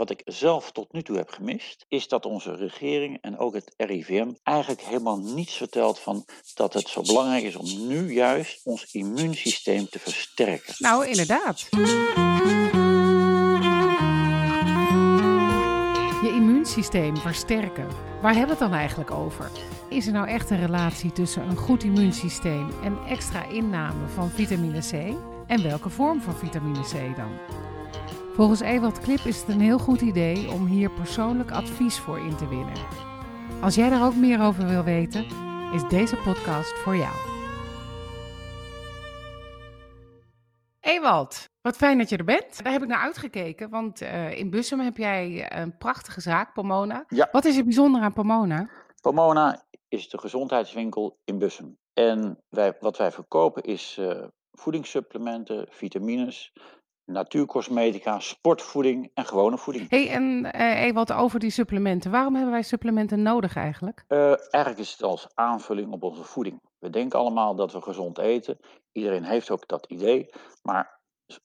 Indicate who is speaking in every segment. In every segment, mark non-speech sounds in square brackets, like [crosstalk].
Speaker 1: wat ik zelf tot nu toe heb gemist, is dat onze regering en ook het RIVM eigenlijk helemaal niets vertelt van dat het zo belangrijk is om nu juist ons immuunsysteem te versterken.
Speaker 2: Nou, inderdaad. Je immuunsysteem versterken. Waar hebben we het dan eigenlijk over? Is er nou echt een relatie tussen een goed immuunsysteem en extra inname van vitamine C? En welke vorm van vitamine C dan? Volgens Ewald Klip is het een heel goed idee om hier persoonlijk advies voor in te winnen. Als jij daar ook meer over wil weten, is deze podcast voor jou. Ewald, wat fijn dat je er bent. Daar heb ik naar uitgekeken, want uh, in Bussum heb jij een prachtige zaak, Pomona.
Speaker 1: Ja.
Speaker 2: Wat is er bijzonder aan Pomona?
Speaker 1: Pomona is de gezondheidswinkel in Bussum. En wij, wat wij verkopen is uh, voedingssupplementen, vitamines, natuurcosmetica, sportvoeding en gewone voeding.
Speaker 2: hey, en uh, Ewald, over die supplementen. Waarom hebben wij supplementen nodig eigenlijk?
Speaker 1: Uh, eigenlijk is het als aanvulling op onze voeding. We denken allemaal dat we gezond eten. Iedereen heeft ook dat idee. Maar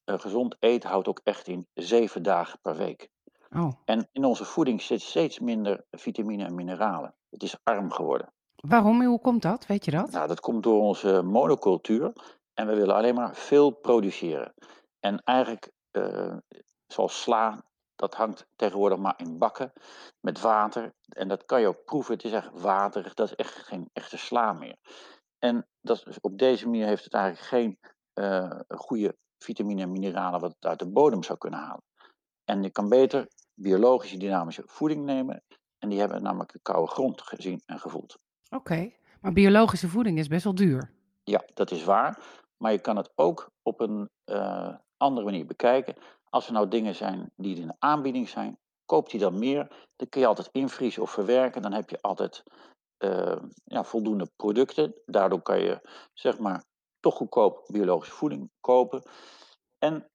Speaker 1: uh, gezond eten houdt ook echt in zeven dagen per week.
Speaker 2: Oh.
Speaker 1: En in onze voeding zit steeds minder vitamine en mineralen. Het is arm geworden.
Speaker 2: Waarom en hoe komt dat? Weet je dat?
Speaker 1: Nou, dat komt door onze monocultuur. En we willen alleen maar veel produceren. En eigenlijk, uh, zoals sla, dat hangt tegenwoordig maar in bakken met water. En dat kan je ook proeven. Het is echt waterig. Dat is echt geen echte sla meer. En dat, op deze manier heeft het eigenlijk geen uh, goede vitamine en mineralen wat het uit de bodem zou kunnen halen. En je kan beter biologische dynamische voeding nemen. En die hebben namelijk de koude grond gezien en gevoeld.
Speaker 2: Oké, okay. maar biologische voeding is best wel duur.
Speaker 1: Ja, dat is waar. Maar je kan het ook op een uh, andere manier bekijken. Als er nou dingen zijn die in de aanbieding zijn, koop die dan meer. Dan kun je altijd invriezen of verwerken. Dan heb je altijd uh, ja, voldoende producten. Daardoor kan je zeg maar toch goedkoop biologische voeding kopen. En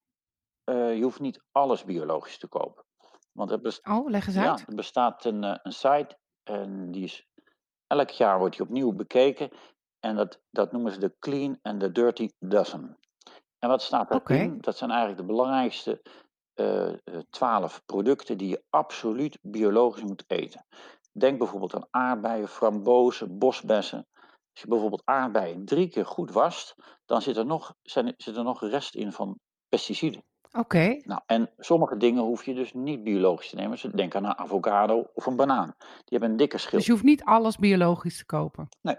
Speaker 1: uh, je hoeft niet alles biologisch te kopen. Want er
Speaker 2: oh, leg eens
Speaker 1: ja,
Speaker 2: uit.
Speaker 1: er bestaat een, een site en die is elk jaar wordt die opnieuw bekeken. En dat, dat noemen ze de Clean and the Dirty Dozen. En wat staat daarin?
Speaker 2: Oké.
Speaker 1: Dat zijn eigenlijk de belangrijkste eh, twaalf producten die je absoluut biologisch moet eten. Denk bijvoorbeeld aan aardbeien, frambozen, bosbessen. Als je bijvoorbeeld aardbeien drie keer goed wast, dan zit er nog, zijn, zit er nog rest in van pesticiden.
Speaker 2: Oké.
Speaker 1: Nou, en sommige dingen hoef je dus niet biologisch te nemen. Dus denk aan een avocado of een banaan. Die hebben een dikke schil.
Speaker 2: Dus je hoeft niet alles biologisch te kopen?
Speaker 1: Nee.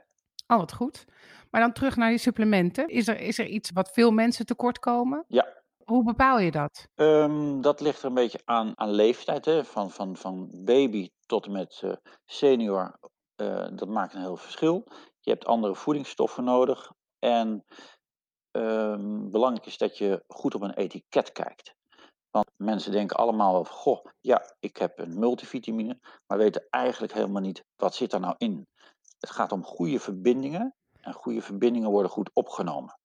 Speaker 2: Oh, wat goed. Maar dan terug naar die supplementen. Is er, is er iets wat veel mensen tekort komen?
Speaker 1: Ja.
Speaker 2: Hoe bepaal je dat?
Speaker 1: Um, dat ligt er een beetje aan, aan leeftijd. Hè? Van, van, van baby tot en met uh, senior. Uh, dat maakt een heel verschil. Je hebt andere voedingsstoffen nodig. En um, belangrijk is dat je goed op een etiket kijkt. Want mensen denken allemaal, goh, ja, ik heb een multivitamine, maar weten eigenlijk helemaal niet wat zit er nou in. Het gaat om goede verbindingen en goede verbindingen worden goed opgenomen.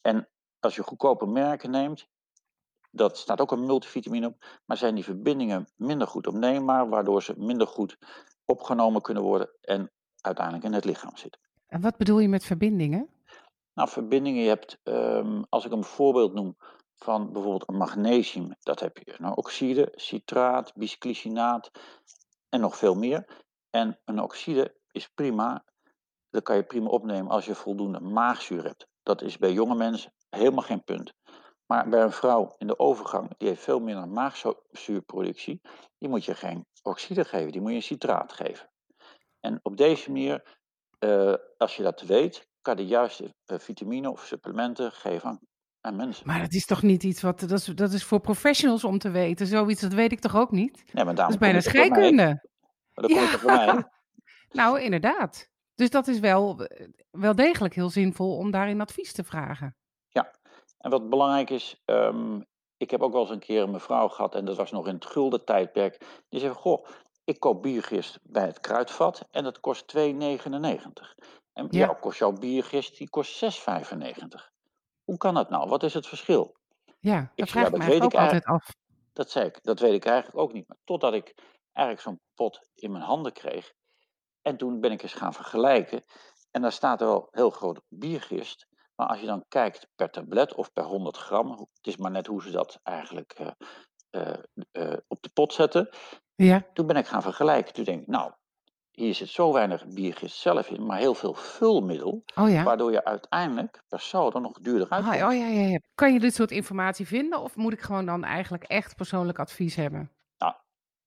Speaker 1: En als je goedkope merken neemt, dat staat ook een multivitamine op, maar zijn die verbindingen minder goed opneembaar, waardoor ze minder goed opgenomen kunnen worden en uiteindelijk in het lichaam zitten.
Speaker 2: En wat bedoel je met verbindingen?
Speaker 1: Nou, verbindingen, je hebt, um, als ik een voorbeeld noem van bijvoorbeeld een magnesium, dat heb je een oxide, citraat, bisglycinaat en nog veel meer. En een oxide is prima, dat kan je prima opnemen als je voldoende maagzuur hebt. Dat is bij jonge mensen helemaal geen punt. Maar bij een vrouw in de overgang, die heeft veel minder maagzuurproductie, die moet je geen oxide geven, die moet je een citraat geven. En op deze manier, uh, als je dat weet, kan je de juiste uh, vitamine of supplementen geven aan, aan, mensen.
Speaker 2: Maar dat is toch niet iets wat, dat is, dat is voor professionals om te weten. Zoiets, dat weet ik toch ook niet?
Speaker 1: Nee, maar
Speaker 2: dat is bijna scheikunde.
Speaker 1: Maar dat ja. komt er voor mij.
Speaker 2: Nou, inderdaad. Dus dat is wel, wel degelijk heel zinvol om daarin advies te vragen.
Speaker 1: Ja, en wat belangrijk is, um, ik heb ook wel eens een keer een mevrouw gehad, en dat was nog in het gulden tijdperk, die zei, goh, ik koop biergist bij het kruidvat en dat kost 2,99. En ja. jou kost jouw biergist, die kost 6,95. Hoe kan dat nou? Wat is het verschil?
Speaker 2: Ja, dat
Speaker 1: ik
Speaker 2: vraag
Speaker 1: ja,
Speaker 2: me ook altijd af.
Speaker 1: Dat zei ik, dat weet ik eigenlijk ook niet. Maar totdat ik eigenlijk zo'n pot in mijn handen kreeg. En toen ben ik eens gaan vergelijken. En daar staat er wel heel groot biergist. Maar als je dan kijkt per tablet of per 100 gram, het is maar net hoe ze dat eigenlijk uh, eh, eh, op de pot zetten.
Speaker 2: Ja.
Speaker 1: Toen ben ik gaan vergelijken. Toen denk ik, nou, hier zit zo weinig biergist zelf in, maar heel veel vulmiddel.
Speaker 2: Oh ja.
Speaker 1: Waardoor je uiteindelijk per saldo nog duurder
Speaker 2: Ah,
Speaker 1: uitkomt.
Speaker 2: oh ja, ja, ja. Kan je dit soort informatie vinden of moet ik gewoon dan eigenlijk echt persoonlijk advies hebben?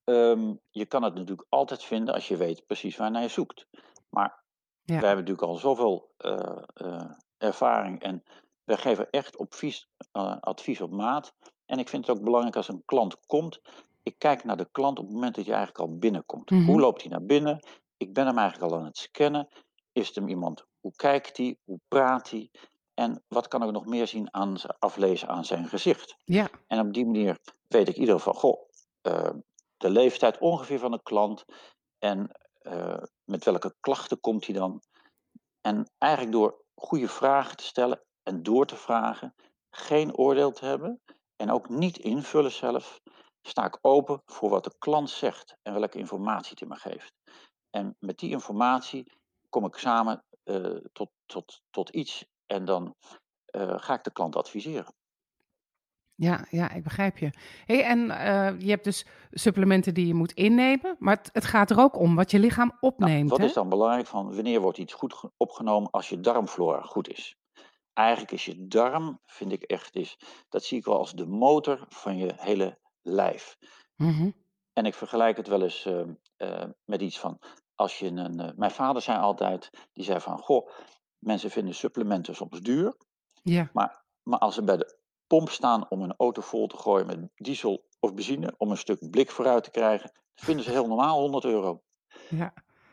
Speaker 1: Ehm, je kan het natuurlijk altijd vinden als je weet precies waar naar je zoekt. Maar
Speaker 2: Ja.
Speaker 1: wij hebben natuurlijk al zoveel eh, eh, ervaring en wij geven echt advies, eh, advies op maat. En ik vind het ook belangrijk als een klant komt. Ik kijk naar de klant op het moment dat je eigenlijk al binnenkomt.
Speaker 2: Mhm.
Speaker 1: Hoe loopt hij naar binnen? Ik ben hem eigenlijk al aan het scannen. Is het hem iemand? Hoe kijkt hij? Hoe praat hij? En wat kan ik nog meer zien aan, aflezen aan zijn gezicht?
Speaker 2: Ja.
Speaker 1: En op die manier weet ik in ieder geval, goh, de leeftijd ongeveer van de klant en eh, met welke klachten komt hij dan. En eigenlijk door goede vragen te stellen en door te vragen, geen oordeel te hebben en ook niet invullen zelf, sta ik open voor wat de klant zegt en welke informatie hij me geeft. En met die informatie kom ik samen eh, tot, tot, tot iets en dan eh, ga ik de klant adviseren.
Speaker 2: Ja, ja, ik begrijp je. Hey, en eh, je hebt dus supplementen die je moet innemen, maar het, het gaat er ook om wat je lichaam
Speaker 1: Nou,
Speaker 2: opneemt.
Speaker 1: wat is dan belangrijk van wanneer wordt iets goed ge- opgenomen als je darmflora goed is? Eigenlijk is je darm, vind ik echt, is, dat zie ik wel als de motor van je hele lijf.
Speaker 2: Mhm.
Speaker 1: En ik vergelijk het wel eens eh, eh, met iets van, als je een, eh, mijn vader zei altijd, die zei van, goh, mensen vinden supplementen soms duur,
Speaker 2: Ja,
Speaker 1: maar, maar als ze bij de pomp staan om een auto vol te gooien met diesel of benzine, om een stuk blik vooruit te krijgen, vinden ze heel normaal 100 euro.
Speaker 2: ja,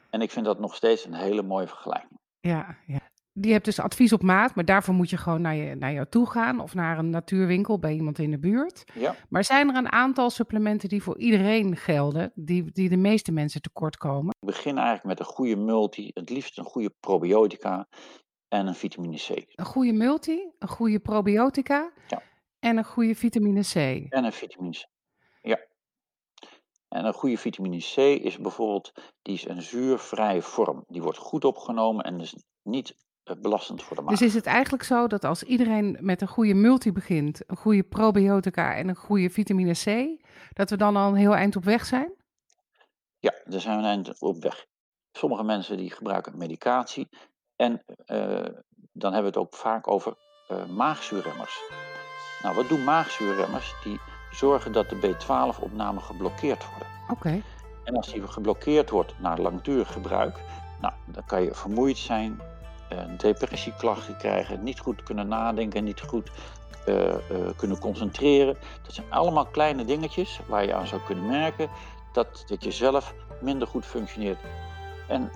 Speaker 1: En ik vind dat nog steeds een hele mooie vergelijking.
Speaker 2: ja, ja. Je hebt dus advies op maat, maar daarvoor moet je gewoon naar, je, naar jou toe gaan of naar een natuurwinkel bij iemand in de buurt.
Speaker 1: Ja.
Speaker 2: Maar zijn er een aantal supplementen die voor iedereen gelden, die, die de meeste mensen tekort komen?
Speaker 1: Ik begin eigenlijk met een goede multi, het liefst een goede probiotica en een vitamine C.
Speaker 2: Een goede multi, een goede probiotica
Speaker 1: Ja.
Speaker 2: en een goede vitamine C.
Speaker 1: En een vitamine C. Ja. En een goede vitamine C is bijvoorbeeld, die is een zuurvrije vorm. Die wordt goed opgenomen en is niet eh, belastend voor de maag.
Speaker 2: Dus is het eigenlijk zo dat als iedereen met een goede multi begint, een goede probiotica en een goede vitamine C, dat we dan al een heel eind op weg zijn?
Speaker 1: Ja, daar zijn we een eind op weg. Sommige mensen die gebruiken medicatie en eh, dan hebben we het ook vaak over eh, maagzuurremmers. Nou, wat doen maagzuurremmers? Die zorgen dat de B12-opname geblokkeerd worden.
Speaker 2: Oké.
Speaker 1: En als die geblokkeerd wordt na langdurig gebruik, nou, dan kan je vermoeid zijn, eh, depressieklachten krijgen, niet goed kunnen nadenken, niet goed kunnen concentreren. Dat zijn allemaal kleine dingetjes waar je aan zou kunnen merken dat, dat je zelf minder goed functioneert. En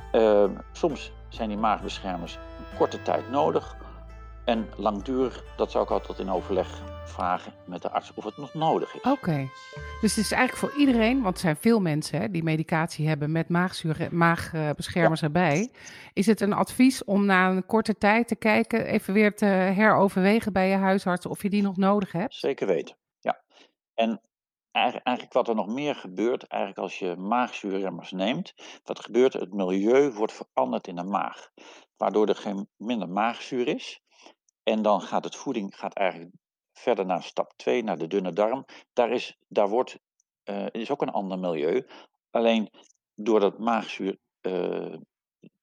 Speaker 1: soms zijn die maagbeschermers een korte tijd nodig. En langdurig, dat zou ik altijd in overleg vragen met de arts of het nog nodig is.
Speaker 2: Oké. Dus het is eigenlijk voor iedereen, want er zijn veel mensen hè, die medicatie hebben met maagzuur, maagbeschermers erbij. Is het een advies om na een korte tijd te kijken, even weer te heroverwegen bij je huisarts of je die nog nodig hebt?
Speaker 1: Zeker weten, ja. En eigenlijk wat er nog meer gebeurt, eigenlijk als je maagzuurremmers neemt, wat gebeurt, het milieu wordt veranderd in de maag, waardoor er geen minder maagzuur is. En dan gaat het voeding gaat eigenlijk verder naar stap 2, naar de dunne darm. Daar, is, daar wordt, eh, is ook een ander milieu. Alleen doordat maagzuur eh,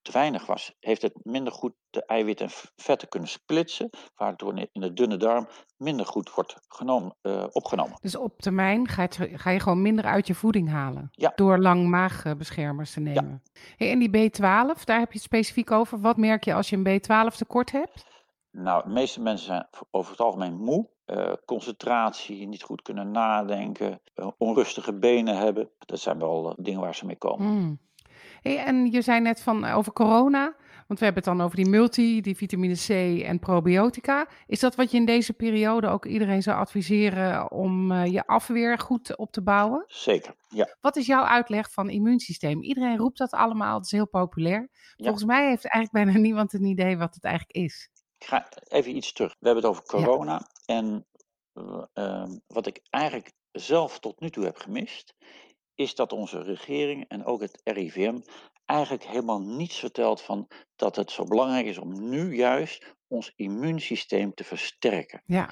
Speaker 1: te weinig was, heeft het minder goed de eiwitten en vetten kunnen splitsen, waardoor in de dunne darm minder goed wordt genomen, eh, opgenomen.
Speaker 2: Dus op termijn ga je, ga je gewoon minder uit je voeding halen.
Speaker 1: Ja.
Speaker 2: Door lang maagbeschermers te nemen. Hey, en die B12, daar heb je het specifiek over. Wat merk je als je een B12 tekort hebt?
Speaker 1: Nou, de meeste mensen zijn over het algemeen moe, eh, concentratie, niet goed kunnen nadenken, eh, onrustige benen hebben. Dat zijn wel dingen waar ze mee komen.
Speaker 2: Mm. Hey, en je zei net van eh, over corona, want we hebben het dan over die multi, die vitamine C en probiotica. Is dat wat je in deze periode ook iedereen zou adviseren om eh, je afweer goed op te bouwen?
Speaker 1: Zeker, ja.
Speaker 2: Wat is jouw uitleg van immuunsysteem? Iedereen roept dat allemaal, het is heel populair. Volgens mij heeft eigenlijk bijna [laughs] niemand een idee wat het eigenlijk is.
Speaker 1: Ik ga even iets terug. We hebben het over corona. En eh, ehm, wat ik eigenlijk zelf tot nu toe heb gemist, is dat onze regering en ook het RIVM eigenlijk helemaal niets vertelt van dat het zo belangrijk is om nu juist ons immuunsysteem te versterken.
Speaker 2: Ja,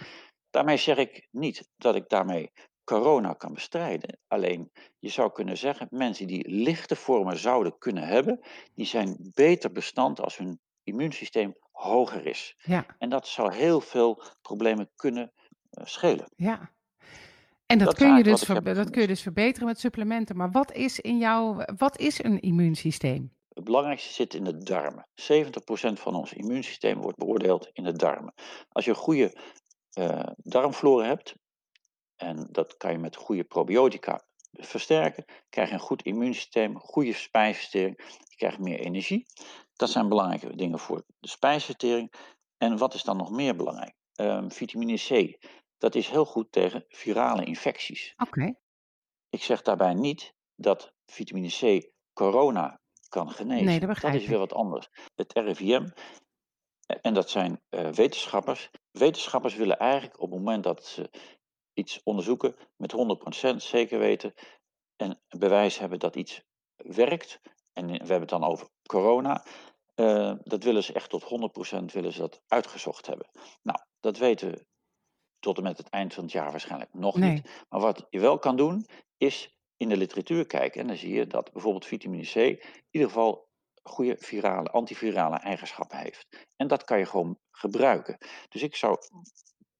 Speaker 1: Daarmee zeg ik niet dat ik daarmee corona kan bestrijden. Alleen je zou kunnen zeggen, mensen die lichte vormen zouden kunnen hebben, die zijn beter bestand als hun immuunsysteem hoger is.
Speaker 2: Ja,
Speaker 1: En dat zou heel veel problemen kunnen eh, schelen.
Speaker 2: ja. En dat, kun je dus ver- dat kun je dus verbeteren met supplementen. Maar wat is in jou, wat is een immuunsysteem?
Speaker 1: Het belangrijkste zit in de darmen. 70% van ons immuunsysteem wordt beoordeeld in de darmen. Als je een goede eh, darmflora hebt, en dat kan je met goede probiotica versterken, krijg je een goed immuunsysteem, goede spijsvertering, je krijgt meer energie. Dat zijn belangrijke dingen voor de spijsvertering. En wat is dan nog meer belangrijk? Ehm, vitamine C, dat is heel goed tegen virale infecties.
Speaker 2: Oké,
Speaker 1: Ik zeg daarbij niet dat vitamine C corona kan genezen.
Speaker 2: Nee, dat begrijp
Speaker 1: is weer wat anders. Het RIVM, en dat zijn eh, wetenschappers. Wetenschappers willen eigenlijk op het moment dat ze iets onderzoeken met 100% zeker weten en bewijs hebben dat iets werkt. En we hebben het dan over corona. eh, dat willen ze echt tot 100% willen ze dat uitgezocht hebben. Nou, dat weten we tot en met het eind van het jaar waarschijnlijk nog
Speaker 2: Nee.
Speaker 1: niet. Maar wat je wel kan doen, is in de literatuur kijken. En dan zie je dat bijvoorbeeld vitamine C in ieder geval goede virale, antivirale eigenschappen heeft. En dat kan je gewoon gebruiken. Dus ik zou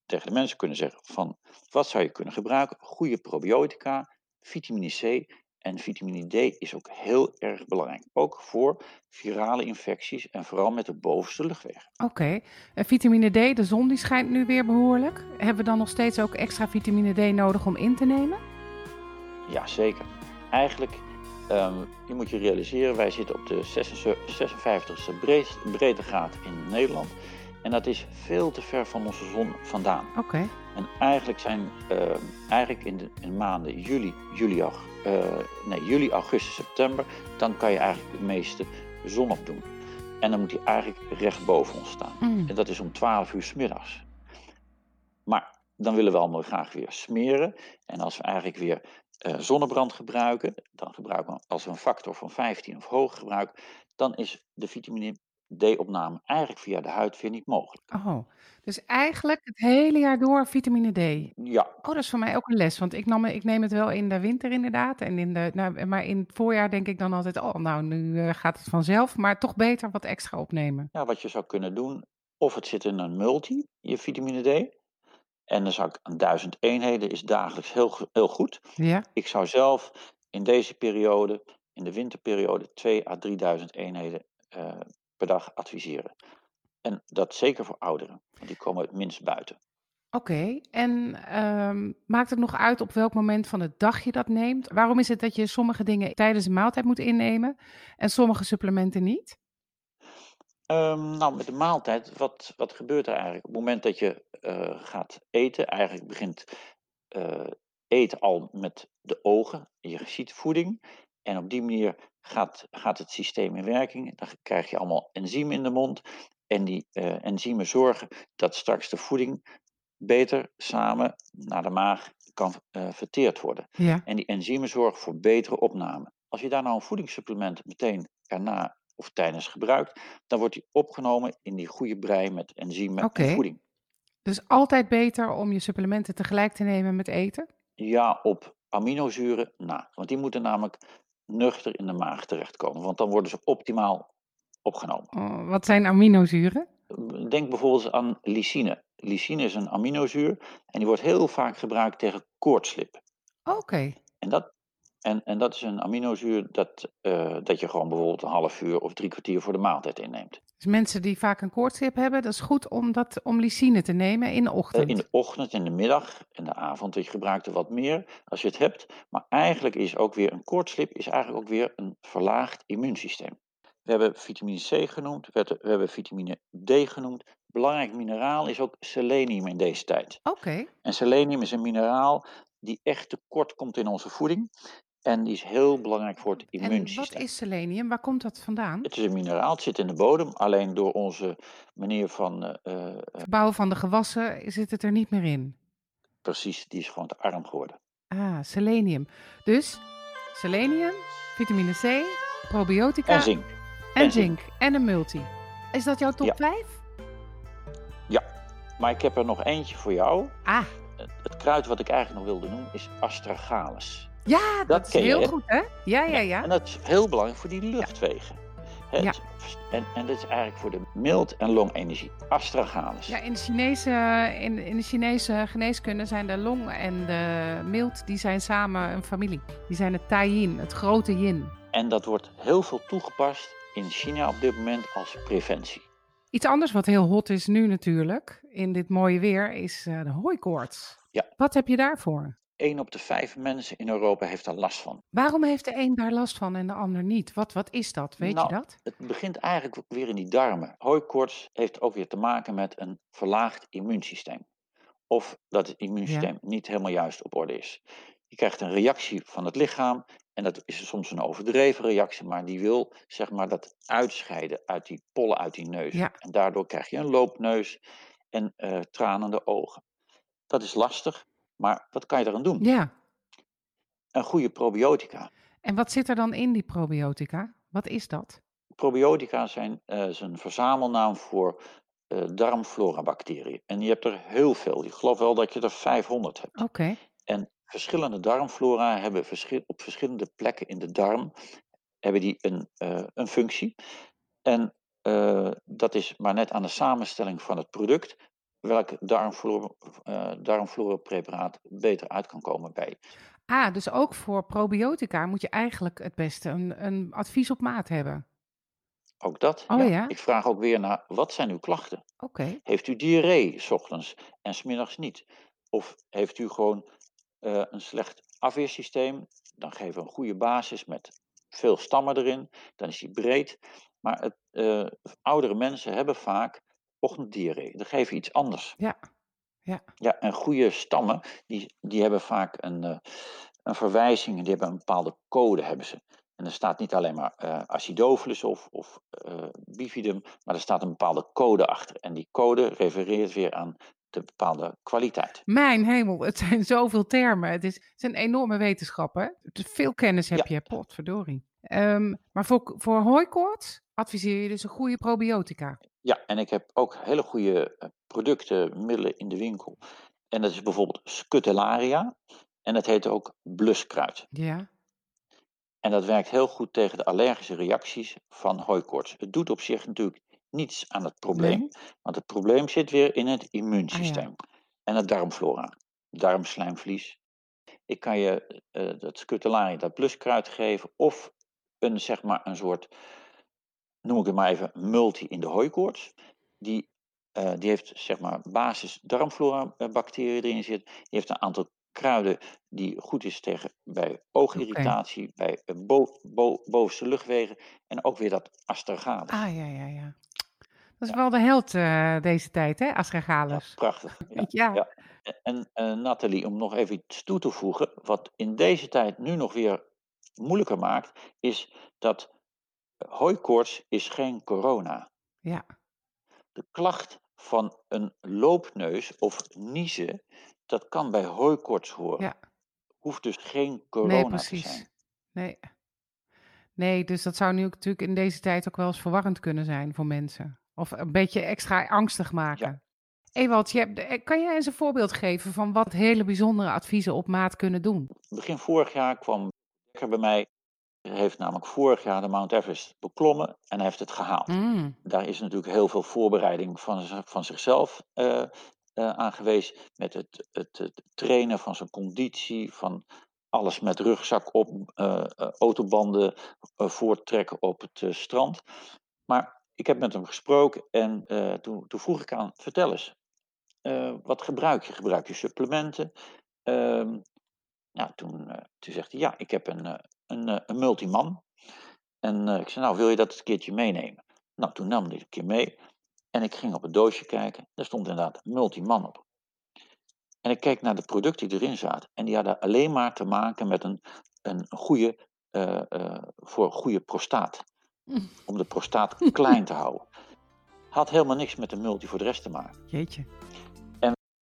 Speaker 1: tegen de mensen kunnen zeggen van wat zou je kunnen gebruiken? Goede probiotica, vitamine C en vitamine D is ook heel erg belangrijk. Ook voor virale infecties en vooral met de bovenste luchtwegen.
Speaker 2: oké. En vitamine D, de zon die schijnt nu weer behoorlijk. Hebben we dan nog steeds ook extra vitamine D nodig om in te nemen?
Speaker 1: Ja, zeker. Eigenlijk, ehm, je moet je realiseren, wij zitten op de 56e breed- breedtegraad in Nederland. En dat is veel te ver van onze zon vandaan.
Speaker 2: Oké,
Speaker 1: En eigenlijk zijn, ehm, eigenlijk in de in maanden juli, juli, eh, nee, juli, augustus, september, dan kan je eigenlijk het meeste zon opdoen. En dan moet hij eigenlijk recht boven ons staan.
Speaker 2: Mm.
Speaker 1: En dat is om 12 uur 's middags. Maar dan willen we allemaal graag weer smeren. En als we eigenlijk weer eh, zonnebrand gebruiken, dan gebruiken we als we een factor van 15 of hoger gebruiken, dan is de vitamine D-opname eigenlijk via de huid weer niet mogelijk.
Speaker 2: Oh, dus eigenlijk het hele jaar door vitamine D.
Speaker 1: Ja,
Speaker 2: Oh, dat is voor mij ook een les, want ik, nam, ik neem het wel in de winter inderdaad. En in de, nou, maar in het voorjaar denk ik dan altijd, oh, nou, nu eh, gaat het vanzelf. Maar toch beter wat extra opnemen.
Speaker 1: ja, wat je zou kunnen doen, of het zit in een multi, je vitamine D. En dan zou ik aan 1000 eenheden is dagelijks heel, heel goed.
Speaker 2: Ja,
Speaker 1: Ik zou zelf in deze periode, in de winterperiode, 2 à 3000 eenheden eh, per dag adviseren. En dat zeker voor ouderen, want die komen het minst buiten.
Speaker 2: oké. En ehm, maakt het nog uit op welk moment van de dag je dat neemt? Waarom is het dat je sommige dingen tijdens de maaltijd moet innemen en sommige supplementen niet?
Speaker 1: Ehm, nou, met de maaltijd, wat, wat gebeurt er eigenlijk? Op het moment dat je eh, gaat eten, eigenlijk begint eh, eten al met de ogen. Je ziet voeding en op die manier gaat, gaat het systeem in werking. Dan krijg je allemaal enzymen in de mond. En die eh, enzymen zorgen dat straks de voeding beter samen naar de maag kan eh, verteerd worden.
Speaker 2: Ja,
Speaker 1: En die enzymen zorgen voor betere opname. Als je daar nou een voedingssupplement meteen erna of tijdens gebruikt, dan wordt die opgenomen in die goede brei met enzymen en voeding.
Speaker 2: dus altijd beter om je supplementen tegelijk te nemen met eten?
Speaker 1: Ja, op aminozuren na. Want die moeten namelijk nuchter in de maag terechtkomen. Want dan worden ze optimaal opgenomen.
Speaker 2: Oh, wat zijn aminozuren?
Speaker 1: Denk bijvoorbeeld aan lysine. Lysine is een aminozuur en die wordt heel vaak gebruikt tegen koortslip.
Speaker 2: Oké,
Speaker 1: En dat, en, en dat is een aminozuur dat, eh, dat je gewoon bijvoorbeeld een half uur of drie kwartier voor de maaltijd inneemt.
Speaker 2: Dus mensen die vaak een koortslip hebben, dat is goed om, dat, om lysine te nemen in de
Speaker 1: Eh,
Speaker 2: ochtend.
Speaker 1: In de ochtend, in de middag en de avond. Je gebruikt er wat meer als je het hebt. Maar eigenlijk is ook weer een koortslip is eigenlijk ook weer een verlaagd immuunsysteem. We hebben vitamine C genoemd, we hebben- we hebben vitamine D genoemd. Belangrijk mineraal is ook selenium in deze tijd.
Speaker 2: Oké,
Speaker 1: En selenium is een mineraal die echt tekort komt in onze voeding. En die is heel belangrijk voor het
Speaker 2: en wat
Speaker 1: immuunsysteem.
Speaker 2: is selenium? Waar komt dat vandaan?
Speaker 1: Het is een mineraal, het zit in de bodem. Alleen door onze manier van, eh, eh,
Speaker 2: Verbouwen van de gewassen zit het er niet meer in.
Speaker 1: precies, die is gewoon te arm geworden.
Speaker 2: Ah, selenium. Dus selenium, vitamine C, probiotica
Speaker 1: En zink.
Speaker 2: en
Speaker 1: en zink.
Speaker 2: zink en een multi. Is dat jouw top
Speaker 1: Ja.
Speaker 2: 5?
Speaker 1: Maar ik heb er nog eentje voor jou.
Speaker 2: Ah,
Speaker 1: het kruid wat ik eigenlijk nog wilde noemen is astragalus.
Speaker 2: Ja, dat,
Speaker 1: Dat
Speaker 2: is
Speaker 1: je,
Speaker 2: heel goed, hè? Ja, ja, ja.
Speaker 1: En dat is heel belangrijk voor die luchtwegen. Het,
Speaker 2: Ja.
Speaker 1: en, en dat is eigenlijk voor de mild- en longenergie. Astragalus.
Speaker 2: Ja, in de Chinese, in, in de Chinese geneeskunde zijn de long en de mild, die zijn samen een familie. Die zijn het Tai Yin, het grote yin.
Speaker 1: En dat wordt heel veel toegepast in China op dit moment als preventie.
Speaker 2: Iets anders wat heel hot is nu natuurlijk, in dit mooie weer, is eh, de hooikoorts.
Speaker 1: Ja.
Speaker 2: Wat heb je daarvoor?
Speaker 1: Eén op de vijf mensen in Europa heeft daar last van.
Speaker 2: Waarom heeft de een daar last van en de ander niet? Wat, wat is dat? Weet
Speaker 1: Nou,
Speaker 2: je dat?
Speaker 1: Het begint eigenlijk weer in die darmen. Hooikoorts heeft ook weer te maken met een verlaagd immuunsysteem. Of dat het immuunsysteem niet helemaal juist op orde is. Je krijgt een reactie van het lichaam. En dat is soms een overdreven reactie, maar die wil zeg maar dat uitscheiden uit die pollen uit die neus.
Speaker 2: Ja.
Speaker 1: En daardoor krijg je een loopneus en eh, tranende ogen. Dat is lastig, maar wat kan je eraan doen?
Speaker 2: Ja.
Speaker 1: Een goede probiotica.
Speaker 2: En wat zit er dan in die probiotica? Wat is dat?
Speaker 1: Probiotica zijn is een verzamelnaam voor eh darmflora-bacteriën. En je hebt er heel veel. Ik geloof wel dat je er 500 hebt.
Speaker 2: Oké.
Speaker 1: En verschillende darmflora hebben op verschillende plekken in de darm hebben die een, eh, een functie. En dat is maar net aan de samenstelling van het product welk darmflora, eh, darmflora-preparaat beter uit kan komen bij.
Speaker 2: Ah, dus ook voor probiotica moet je eigenlijk het beste een, een advies op maat hebben.
Speaker 1: Ook dat.
Speaker 2: Oh ja?
Speaker 1: Ik vraag ook weer naar, wat zijn uw klachten?
Speaker 2: Oké.
Speaker 1: Heeft u diarree, s ochtends en smiddags niet? Of heeft u gewoon eh, een slecht afweersysteem? Dan geven we een goede basis met veel stammen erin. Dan is die breed. Maar het, eh, oudere mensen hebben vaak ochtenddiarree. Dan geven we iets anders.
Speaker 2: Ja. Ja.
Speaker 1: Ja, en goede stammen, die, die hebben vaak een, eh, een verwijzing. Die hebben een bepaalde code, hebben ze. En er staat niet alleen maar eh, acidophilus of, of eh, bifidum, maar er staat een bepaalde code achter. En die code refereert weer aan de bepaalde kwaliteit.
Speaker 2: Mijn hemel, het zijn zoveel termen. Het is, het is een enorme wetenschap, hè? Veel kennis heb
Speaker 1: Ja.
Speaker 2: je, potverdorie. Ehm maar voor, voor hooikoorts adviseer je dus een goede probiotica.
Speaker 1: Ja, en ik heb ook hele goede eh, producten, middelen in de winkel. En dat is bijvoorbeeld Scutellaria. En dat heet ook bluskruid.
Speaker 2: Ja.
Speaker 1: En dat werkt heel goed tegen de allergische reacties van hooikoorts. Het doet op zich natuurlijk niets aan het probleem, want het probleem zit weer in het immuunsysteem en het darmflora, darmslijmvlies. Ik kan je eh, dat scutellaria, dat bluskruid geven of een, zeg maar, een soort, noem ik het maar even, multi in de hooikoorts. Die, eh, die heeft zeg maar basis darmflora bacteriën erin zitten. Die heeft een aantal kruiden die goed is tegen bij oogirritatie, bij eh, bo, bo, bovenste luchtwegen en ook weer dat astragalus.
Speaker 2: Ah, ja, ja, ja. Dat is wel de held eh, deze tijd, hè?
Speaker 1: Ja,
Speaker 2: Astragalus.
Speaker 1: prachtig. [laughs] Ja,
Speaker 2: Ja.
Speaker 1: En eh, Nathalie, om nog even iets toe te voegen, wat in deze tijd nu nog weer moeilijker maakt, is dat hooikoorts is geen corona.
Speaker 2: Ja.
Speaker 1: De klacht van een loopneus of niezen, dat kan bij hooikoorts horen.
Speaker 2: Ja.
Speaker 1: Hoeft dus geen corona
Speaker 2: Nee,
Speaker 1: te zijn.
Speaker 2: Nee. Nee, dus dat zou nu natuurlijk in deze tijd ook wel eens verwarrend kunnen zijn voor mensen. Of een beetje extra angstig maken. Ewald, je eh, kan jij eens een voorbeeld geven van wat hele bijzondere adviezen op maat kunnen doen?
Speaker 1: Begin vorig jaar kwam Dekker bij mij. Heeft namelijk vorig jaar de Mount Everest beklommen en heeft het gehaald.
Speaker 2: Mm,
Speaker 1: Daar is natuurlijk heel veel voorbereiding van, van zichzelf eh, aan geweest. Met het, het, het trainen van zijn conditie, van alles met rugzak op, eh, autobanden voorttrekken op het strand. Maar ik heb met hem gesproken en toen, toen vroeg ik aan, vertel eens, wat gebruik je? Gebruik je supplementen? Ehm, nou, toen, toen zegt hij, ja, ik heb een, een, eh, een multiman. En eh, ik zei, nou, wil je dat eens een keertje meenemen? Nou, toen nam hij het een keer mee. En ik ging op het doosje kijken. Daar stond inderdaad multiman op. En ik keek naar de producten die erin zaten. En die hadden alleen maar te maken met een, een goede, eh, eh, voor een goede prostaat. [laughs] Om de prostaat klein te houden. Had helemaal niks met de multi voor de rest te maken.
Speaker 2: jeetje.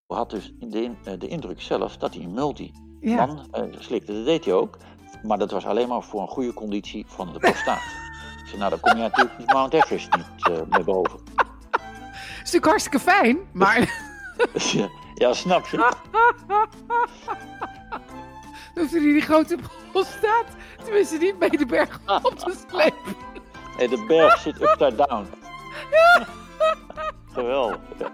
Speaker 1: Had dus de, de indruk zelf dat hij een multi
Speaker 2: Ja.
Speaker 1: man slikte. Dat deed hij ook. Maar dat was alleen maar voor een goede conditie van de prostaat. Ik zei, nou, dan kom je natuurlijk Mount Everest niet meer boven.
Speaker 2: is natuurlijk hartstikke fijn, maar [laughs]
Speaker 1: Ja, snap je? [laughs]
Speaker 2: Dan hoeft hij die grote bol staat. Tenminste, niet bij de berg op te slepen. [laughs]
Speaker 1: Hey, de berg zit upside down. Geweldig. Ja.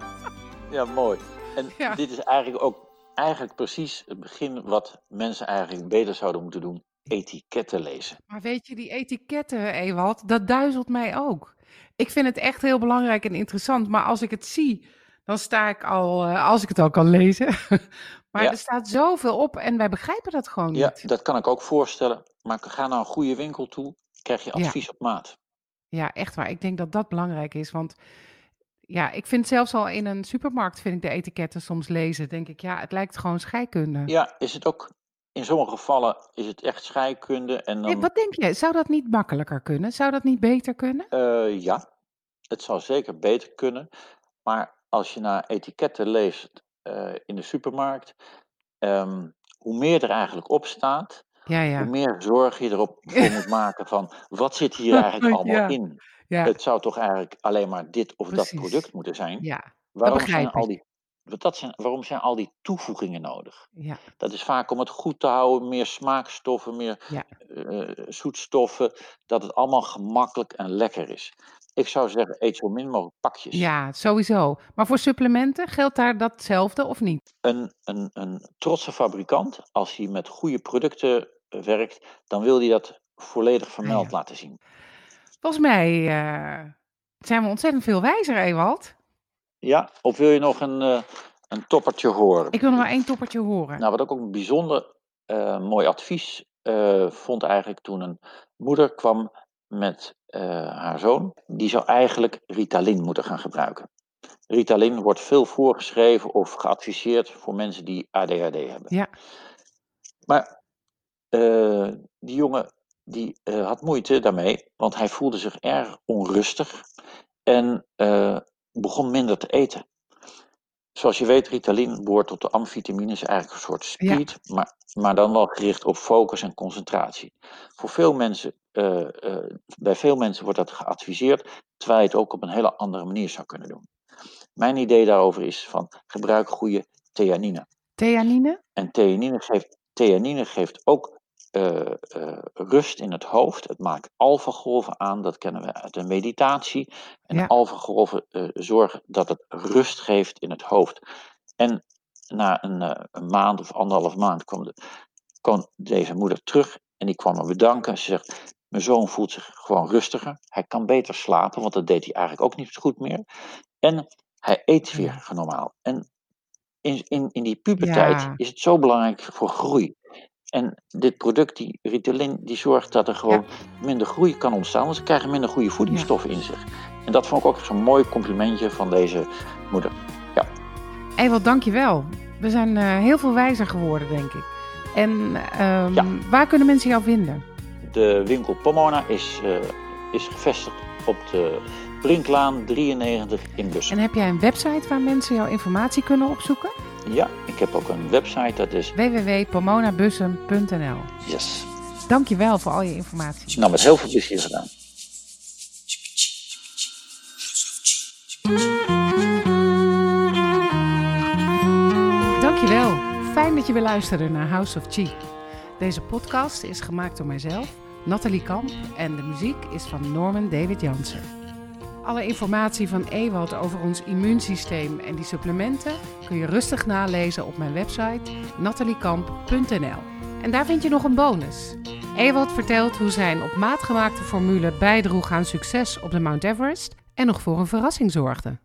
Speaker 1: ja, mooi. En
Speaker 2: Ja.
Speaker 1: dit is eigenlijk ook eigenlijk precies het begin wat mensen eigenlijk beter zouden moeten doen. Etiketten lezen.
Speaker 2: Maar weet je, die etiketten, Ewald, dat duizelt mij ook. Ik vind het echt heel belangrijk en interessant. Maar als ik het zie, dan sta ik al, eh, als ik het al kan lezen. [laughs] maar
Speaker 1: Ja.
Speaker 2: er staat zoveel op en wij begrijpen dat gewoon
Speaker 1: Ja,
Speaker 2: niet.
Speaker 1: dat kan ik ook voorstellen. Maar ga naar een goede winkel toe, krijg je
Speaker 2: Ja.
Speaker 1: advies op maat.
Speaker 2: Ja, echt waar. Ik denk dat dat belangrijk is. Want ja, ik vind zelfs al in een supermarkt vind ik de etiketten soms lezen. Denk ik, ja, het lijkt gewoon scheikunde.
Speaker 1: Ja, is het ook in sommige gevallen is het echt scheikunde en dan
Speaker 2: wat denk jij? Zou dat niet makkelijker kunnen? Zou dat niet beter kunnen?
Speaker 1: eh, ja, het zou zeker beter kunnen. Maar als je naar etiketten leest eh, in de supermarkt, ehm, hoe meer er eigenlijk op staat,
Speaker 2: Ja, ja.
Speaker 1: hoe meer zorg je erop voor moet maken van wat zit hier [laughs] eigenlijk allemaal
Speaker 2: Ja.
Speaker 1: in. Het zou toch eigenlijk alleen maar dit of dat product moeten zijn.
Speaker 2: ja,
Speaker 1: Waarom zijn, al die, dat zijn, waarom zijn al die toevoegingen nodig?
Speaker 2: ja,
Speaker 1: Dat is vaak om het goed te houden, meer smaakstoffen, meer
Speaker 2: Ja.
Speaker 1: eh, zoetstoffen, dat het allemaal gemakkelijk en lekker is. Ik zou zeggen, eet zo min mogelijk pakjes.
Speaker 2: ja, sowieso. Maar voor supplementen geldt daar datzelfde of niet?
Speaker 1: Een, een, een trotse fabrikant, als hij met goede producten eh, werkt, dan wil hij dat volledig vermeld
Speaker 2: Ah, ja.
Speaker 1: laten zien.
Speaker 2: Volgens mij eh, zijn we ontzettend veel wijzer, Ewald.
Speaker 1: Ja, of wil je nog een, eh, een toppertje horen?
Speaker 2: Ik wil nog maar één toppertje horen.
Speaker 1: Nou, wat ik ook een bijzonder eh, mooi advies eh, vond eigenlijk toen een moeder kwam met haar zoon. Die zou eigenlijk Ritalin moeten gaan gebruiken. Ritalin wordt veel voorgeschreven of geadviseerd voor mensen die ADHD hebben.
Speaker 2: Ja,
Speaker 1: Maar die jongen die had moeite daarmee, want hij voelde zich erg onrustig en begon minder te eten. Zoals je weet, Ritalin behoort tot de amfitamines, eigenlijk een soort
Speaker 2: Ja.
Speaker 1: speed, maar, maar dan wel gericht op focus en concentratie. Voor veel mensen, eh, eh, bij veel mensen wordt dat geadviseerd, terwijl je het ook op een hele andere manier zou kunnen doen. Mijn idee daarover is van gebruik goede theanine.
Speaker 2: theanine?
Speaker 1: En theanine geeft, theanine geeft ook eh, eh, rust in het hoofd. Het maakt alfagolven aan, dat kennen we uit de meditatie. En
Speaker 2: Ja.
Speaker 1: alfagolven eh, zorgen dat het rust geeft in het hoofd. En na een, een maand of anderhalf maand kwam, de, kwam deze moeder terug en die kwam me bedanken. Ze zegt, mijn zoon voelt zich gewoon rustiger. Hij kan beter slapen, want dat deed hij eigenlijk ook niet goed meer. En hij eet weer normaal. En in, in, in die puberteit
Speaker 2: Ja.
Speaker 1: is het zo belangrijk voor groei. En dit product, die Ritalin, die zorgt dat er gewoon minder groei kan ontstaan. Want ze krijgen minder goede voedingsstoffen in zich. En dat vond ik ook zo'n mooi complimentje van deze moeder.
Speaker 2: Ewald, dankjewel. We zijn eh, heel veel wijzer geworden, denk ik. En ehm,
Speaker 1: Ja.
Speaker 2: waar kunnen mensen jou vinden?
Speaker 1: De winkel Pomona is, eh, is gevestigd op de Brinklaan 93 in Bussen.
Speaker 2: En heb jij een website waar mensen jouw informatie kunnen opzoeken?
Speaker 1: Ja, ik heb ook een website, dat is
Speaker 2: www.pomonabussum.nl
Speaker 1: yes.
Speaker 2: Dankjewel voor al je informatie.
Speaker 1: Nou, met heel veel plezier gedaan.
Speaker 2: Dankjewel. Fijn dat je weer luisterde naar House of Chi. Deze podcast is gemaakt door mijzelf, Nathalie Kamp, en de muziek is van Norman David Jansen. Alle informatie van Ewald over ons immuunsysteem en die supplementen kun je rustig nalezen op mijn website nataliekamp.nl. En daar vind je nog een bonus. Ewald vertelt hoe zijn op maat gemaakte formule bijdroeg aan succes op de Mount Everest en nog voor een verrassing zorgde.